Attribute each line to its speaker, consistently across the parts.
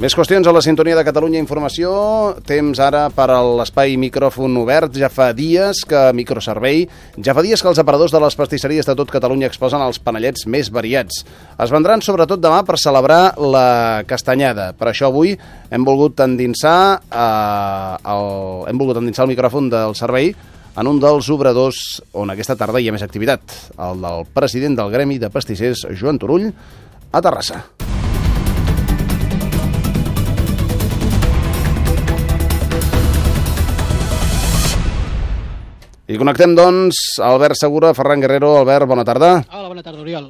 Speaker 1: Més qüestions a la sintonia de Catalunya Informació. Temps ara per a l'espai micròfon obert. Ja fa dies que Microservei, ja fa dies que els aparadors de les pastisseries de tot Catalunya exposen els panellets més variats. Es vendran sobretot demà per celebrar la castanyada. Per això avui hem volgut endinsar, eh, el, hem volgut endinsar el micròfon del servei en un dels obradors on aquesta tarda hi ha més activitat, el del president del Gremi de Pastissers, Joan Turull, a Terrassa. Connectem, doncs, Albert Segura, Ferran Guerrero. Albert, bona tarda.
Speaker 2: Hola, bona tarda, Oriol.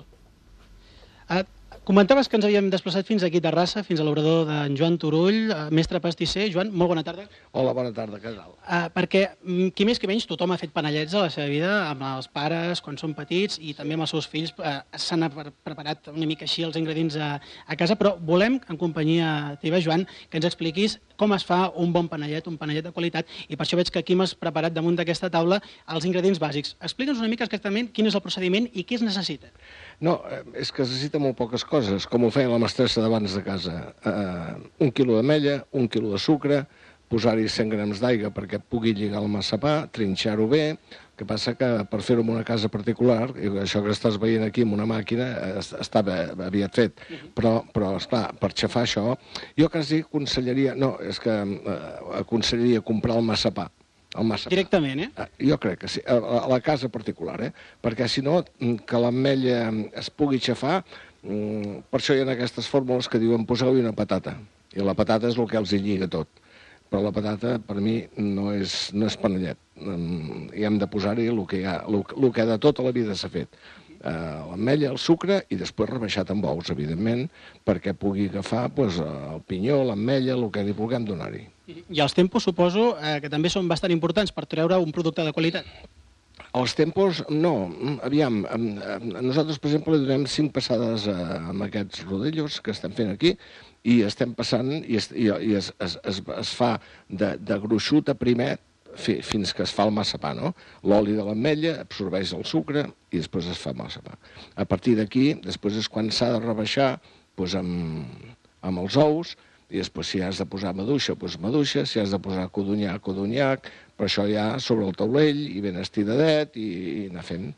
Speaker 2: Uh, comentaves que ens havíem desplaçat fins aquí a Terrassa, fins a l'obrador d'en Joan Turull, uh, mestre pastisser. Joan, molt bona tarda.
Speaker 3: Hola, bona tarda, què tal?
Speaker 2: Uh, perquè, mm, qui més que menys, tothom ha fet panellets a la seva vida, amb els pares, quan són petits, i també amb els seus fills. Uh, S'han pre- preparat una mica així els ingredients a, a casa, però volem, en companyia teva, Joan, que ens expliquis com es fa un bon panellet, un panellet de qualitat, i per això veig que aquí m'has preparat damunt d'aquesta taula els ingredients bàsics. Explica'ns una mica exactament quin és el procediment i què es necessita.
Speaker 3: No, eh, és que es necessita molt poques coses, com ho feia la mestressa d'abans de casa. Uh, un quilo d'ametlla, un quilo de sucre, posar-hi 100 grams d'aigua perquè pugui lligar el massapà, trinxar-ho bé, el que passa que per fer-ho en una casa particular, i això que estàs veient aquí amb una màquina, es- estava aviat fet, però, però esclar, per xafar això, jo quasi aconsellaria, no, és que eh, aconsellaria comprar el massapà, el massapà.
Speaker 2: Directament, eh?
Speaker 3: Ah, Jo crec que sí, a a la casa particular, eh? perquè si no, mm, que l'ametlla es pugui xafar, mm, per això hi ha aquestes fórmules que diuen poseu-hi una patata, i la patata és el que els hi lliga tot. Però la patata, per mi, no és, no és panellet. Mm, I hem de posar-hi el que, hi ha, el, el que de tota la vida s'ha fet. Uh, l'ametlla, el sucre i després rebaixat amb ous, evidentment, perquè pugui agafar pues, el pinyó, l'ametlla, el que li vulguem donar-hi.
Speaker 2: I els tempos, suposo, eh, que també són bastant importants per treure un producte de qualitat.
Speaker 3: Els tempos, no. Mm, Aviam, nosaltres, per exemple, li donem cinc passades a, amb aquests rodellos que estem fent aquí i estem passant i es, i, es, es, es, es fa de, de gruixut a primer fi, fins que es fa el massapà, no? L'oli de l'ametlla absorbeix el sucre i després es fa massapà. A partir d'aquí, després és quan s'ha de rebaixar doncs, amb, amb els ous, i després si has de posar maduixa, doncs maduixa, si has de posar codonyac, codonyac, però això ja sobre el taulell i ben estidadet i, i anar fent.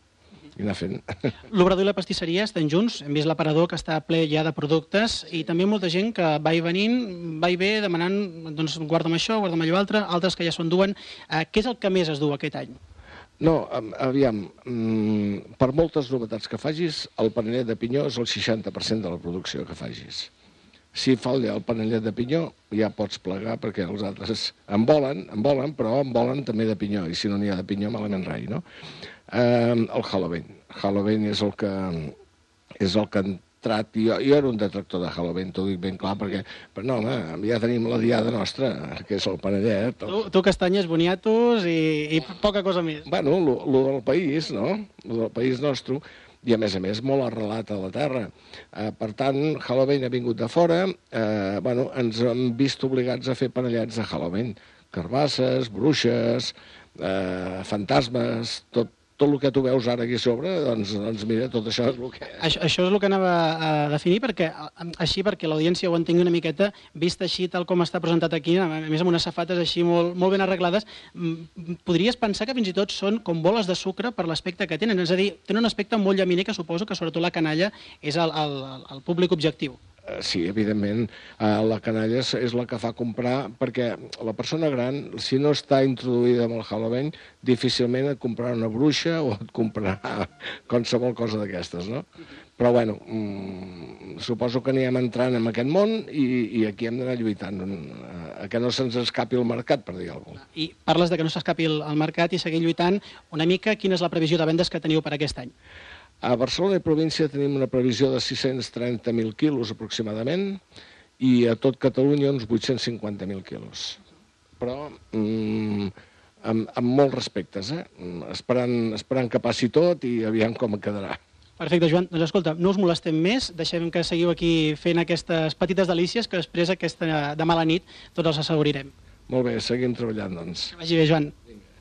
Speaker 3: I anar fent.
Speaker 2: L'obrador i la pastisseria estan junts, hem vist l'aparador que està ple ja de productes i també molta gent que va i venint, va i ve demanant, doncs guarda'm això, guarda'm allò altre, altres que ja s'ho enduen. Eh, què és el que més es du aquest any?
Speaker 3: No, am- aviam, mm, per moltes novetats que facis, el panellet de pinyó és el 60% de la producció que facis. Si falla el panellet de pinyó, ja pots plegar perquè els altres en volen, en volen, però en volen també de pinyó, i si no n'hi ha de pinyó, malament rai, no? Eh, el Halloween. Halloween és el que, és el que ha entrat... Jo, jo era un detractor de Halloween, t'ho dic ben clar, perquè, però no, home, ja tenim la diada nostra, que és el panellet, el
Speaker 2: Tu, tu castanyes, boniatos i, i poca cosa més.
Speaker 3: Bueno, lo, lo del país, no? Lo del país nostre, i a més a més molt arrelat a la terra. Eh, per tant, Halloween ha vingut de fora, eh, bueno, ens hem vist obligats a fer panellets de Halloween. Carbasses, bruixes, eh, fantasmes, tot, tot el que tu veus ara aquí sobre, doncs, doncs mira, tot això és el que...
Speaker 2: Això, això és el que anava a definir, perquè així perquè l'audiència ho entengui una miqueta, vist així tal com està presentat aquí, a més amb unes safates així molt, molt ben arreglades, mm, podries pensar que fins i tot són com boles de sucre per l'aspecte que tenen, és a dir, tenen un aspecte molt llaminer que suposo que sobretot la canalla és el, el, el públic objectiu.
Speaker 3: Eh, Sí, evidentment, eh, la canalla és, la que fa comprar, perquè la persona gran, si no està introduïda amb el Halloween, difícilment et comprarà una bruixa o et comprarà qualsevol cosa d'aquestes, no? Però, bueno, mm, suposo que anirem entrant en aquest món i, i aquí hem d'anar lluitant, eh, a que no se'ns escapi el mercat, per dir alguna cosa.
Speaker 2: I parles de que no s'escapi el, el mercat i seguir lluitant una mica. Quina és la previsió de vendes que teniu per aquest any?
Speaker 3: A Barcelona i província tenim una previsió de 630.000 quilos aproximadament i a tot Catalunya uns 850.000 quilos. Però mm, amb, amb molts respectes, eh? Mm, Esperant, esperant que passi tot i aviam com quedarà.
Speaker 2: Perfecte, Joan. Doncs escolta, no us molestem més, deixem que seguiu aquí fent aquestes petites delícies que després aquesta demà a la nit tots els assaborirem.
Speaker 3: Molt bé, seguim treballant, doncs.
Speaker 2: Que vagi bé, Joan.
Speaker 3: Vinga.